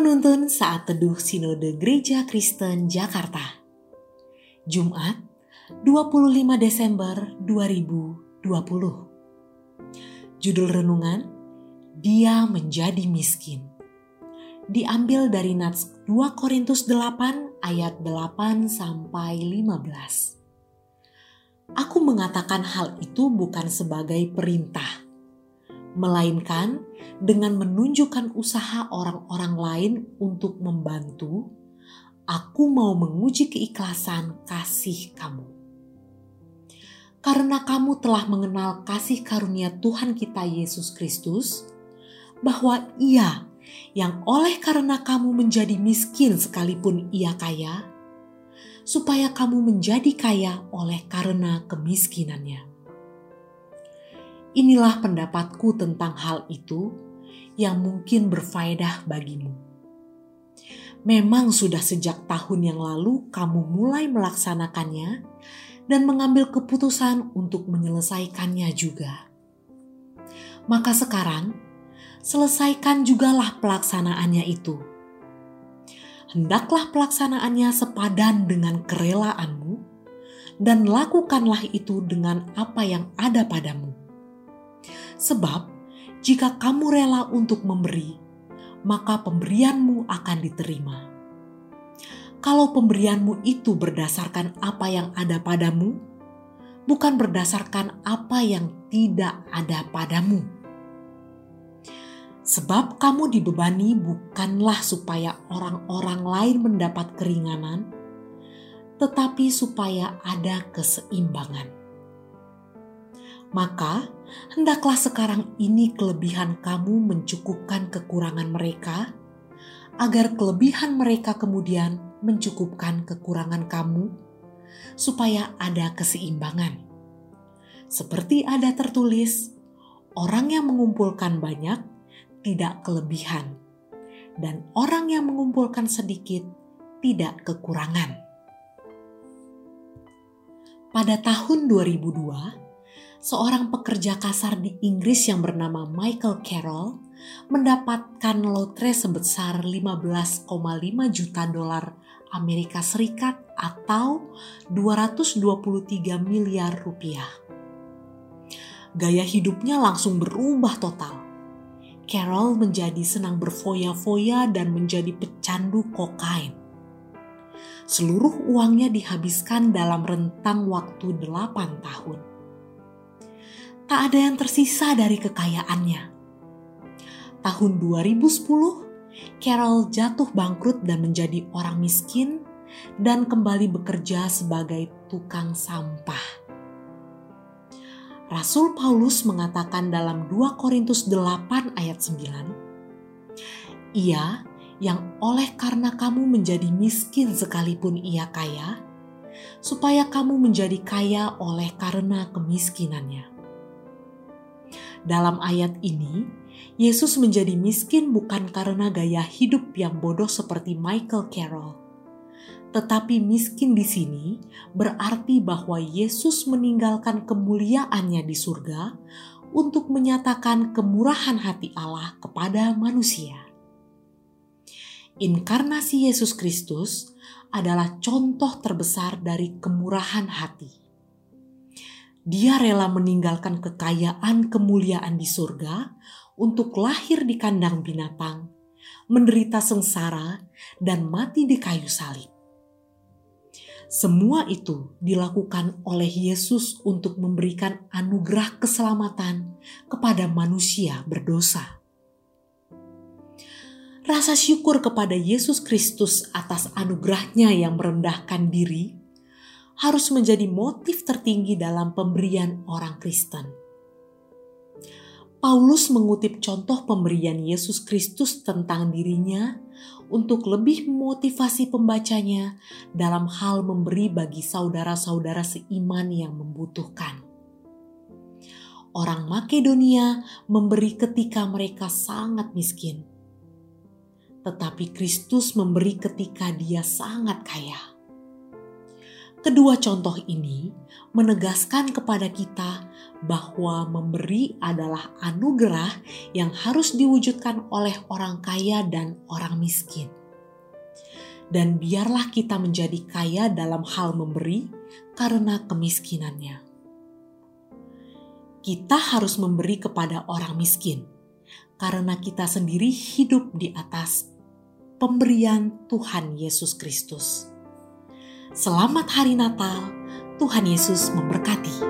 Penuntun Saat Teduh Sinode Gereja Kristen Jakarta. Jumat 25 Desember 2020 Judul Renungan Dia Menjadi Miskin. Diambil dari Nats 2 Korintus 8 ayat 8 sampai 15 Aku mengatakan hal itu bukan sebagai perintah melainkan dengan menunjukkan usaha orang-orang lain untuk membantu, aku mau menguji keikhlasan kasih kamu. Karena kamu telah mengenal kasih karunia Tuhan kita Yesus Kristus, bahwa Ia yang oleh karena kamu menjadi miskin sekalipun Ia kaya, supaya kamu menjadi kaya oleh karena kemiskinannya. Inilah pendapatku tentang hal itu yang mungkin berfaedah bagimu. Memang sudah sejak tahun yang lalu kamu mulai melaksanakannya dan mengambil keputusan untuk menyelesaikannya juga. Maka sekarang, selesaikan jugalah pelaksanaannya itu. Hendaklah pelaksanaannya sepadan dengan kerelaanmu, dan lakukanlah itu dengan apa yang ada padamu Sebab jika kamu rela untuk memberi, maka pemberianmu akan diterima. Kalau pemberianmu itu berdasarkan apa yang ada padamu, bukan berdasarkan apa yang tidak ada padamu. Sebab kamu dibebani bukanlah supaya orang-orang lain mendapat keringanan, tetapi supaya ada keseimbangan maka hendaklah sekarang ini kelebihan kamu mencukupkan kekurangan mereka, agar kelebihan mereka kemudian mencukupkan kekurangan kamu, supaya ada keseimbangan. Seperti ada tertulis, orang yang mengumpulkan banyak tidak kelebihan, dan orang yang mengumpulkan sedikit tidak kekurangan. Pada tahun 2002, seorang pekerja kasar di Inggris yang bernama Michael Carroll mendapatkan lotre sebesar 15,5 juta dolar Amerika Serikat atau 223 miliar rupiah. Gaya hidupnya langsung berubah total. Carol menjadi senang berfoya-foya dan menjadi pecandu kokain. Seluruh uangnya dihabiskan dalam rentang waktu 8 tahun tak ada yang tersisa dari kekayaannya. Tahun 2010, Carol jatuh bangkrut dan menjadi orang miskin dan kembali bekerja sebagai tukang sampah. Rasul Paulus mengatakan dalam 2 Korintus 8 ayat 9, Ia yang oleh karena kamu menjadi miskin sekalipun ia kaya, supaya kamu menjadi kaya oleh karena kemiskinannya. Dalam ayat ini, Yesus menjadi miskin bukan karena gaya hidup yang bodoh seperti Michael Carroll. Tetapi miskin di sini berarti bahwa Yesus meninggalkan kemuliaannya di surga untuk menyatakan kemurahan hati Allah kepada manusia. Inkarnasi Yesus Kristus adalah contoh terbesar dari kemurahan hati. Dia rela meninggalkan kekayaan kemuliaan di surga untuk lahir di kandang binatang, menderita sengsara, dan mati di kayu salib. Semua itu dilakukan oleh Yesus untuk memberikan anugerah keselamatan kepada manusia berdosa. Rasa syukur kepada Yesus Kristus atas anugerahnya yang merendahkan diri harus menjadi motif tertinggi dalam pemberian orang Kristen. Paulus mengutip contoh pemberian Yesus Kristus tentang dirinya untuk lebih memotivasi pembacanya dalam hal memberi bagi saudara-saudara seiman yang membutuhkan. Orang Makedonia memberi ketika mereka sangat miskin, tetapi Kristus memberi ketika Dia sangat kaya Kedua contoh ini menegaskan kepada kita bahwa memberi adalah anugerah yang harus diwujudkan oleh orang kaya dan orang miskin. Dan biarlah kita menjadi kaya dalam hal memberi karena kemiskinannya. Kita harus memberi kepada orang miskin karena kita sendiri hidup di atas pemberian Tuhan Yesus Kristus. Selamat Hari Natal! Tuhan Yesus memberkati.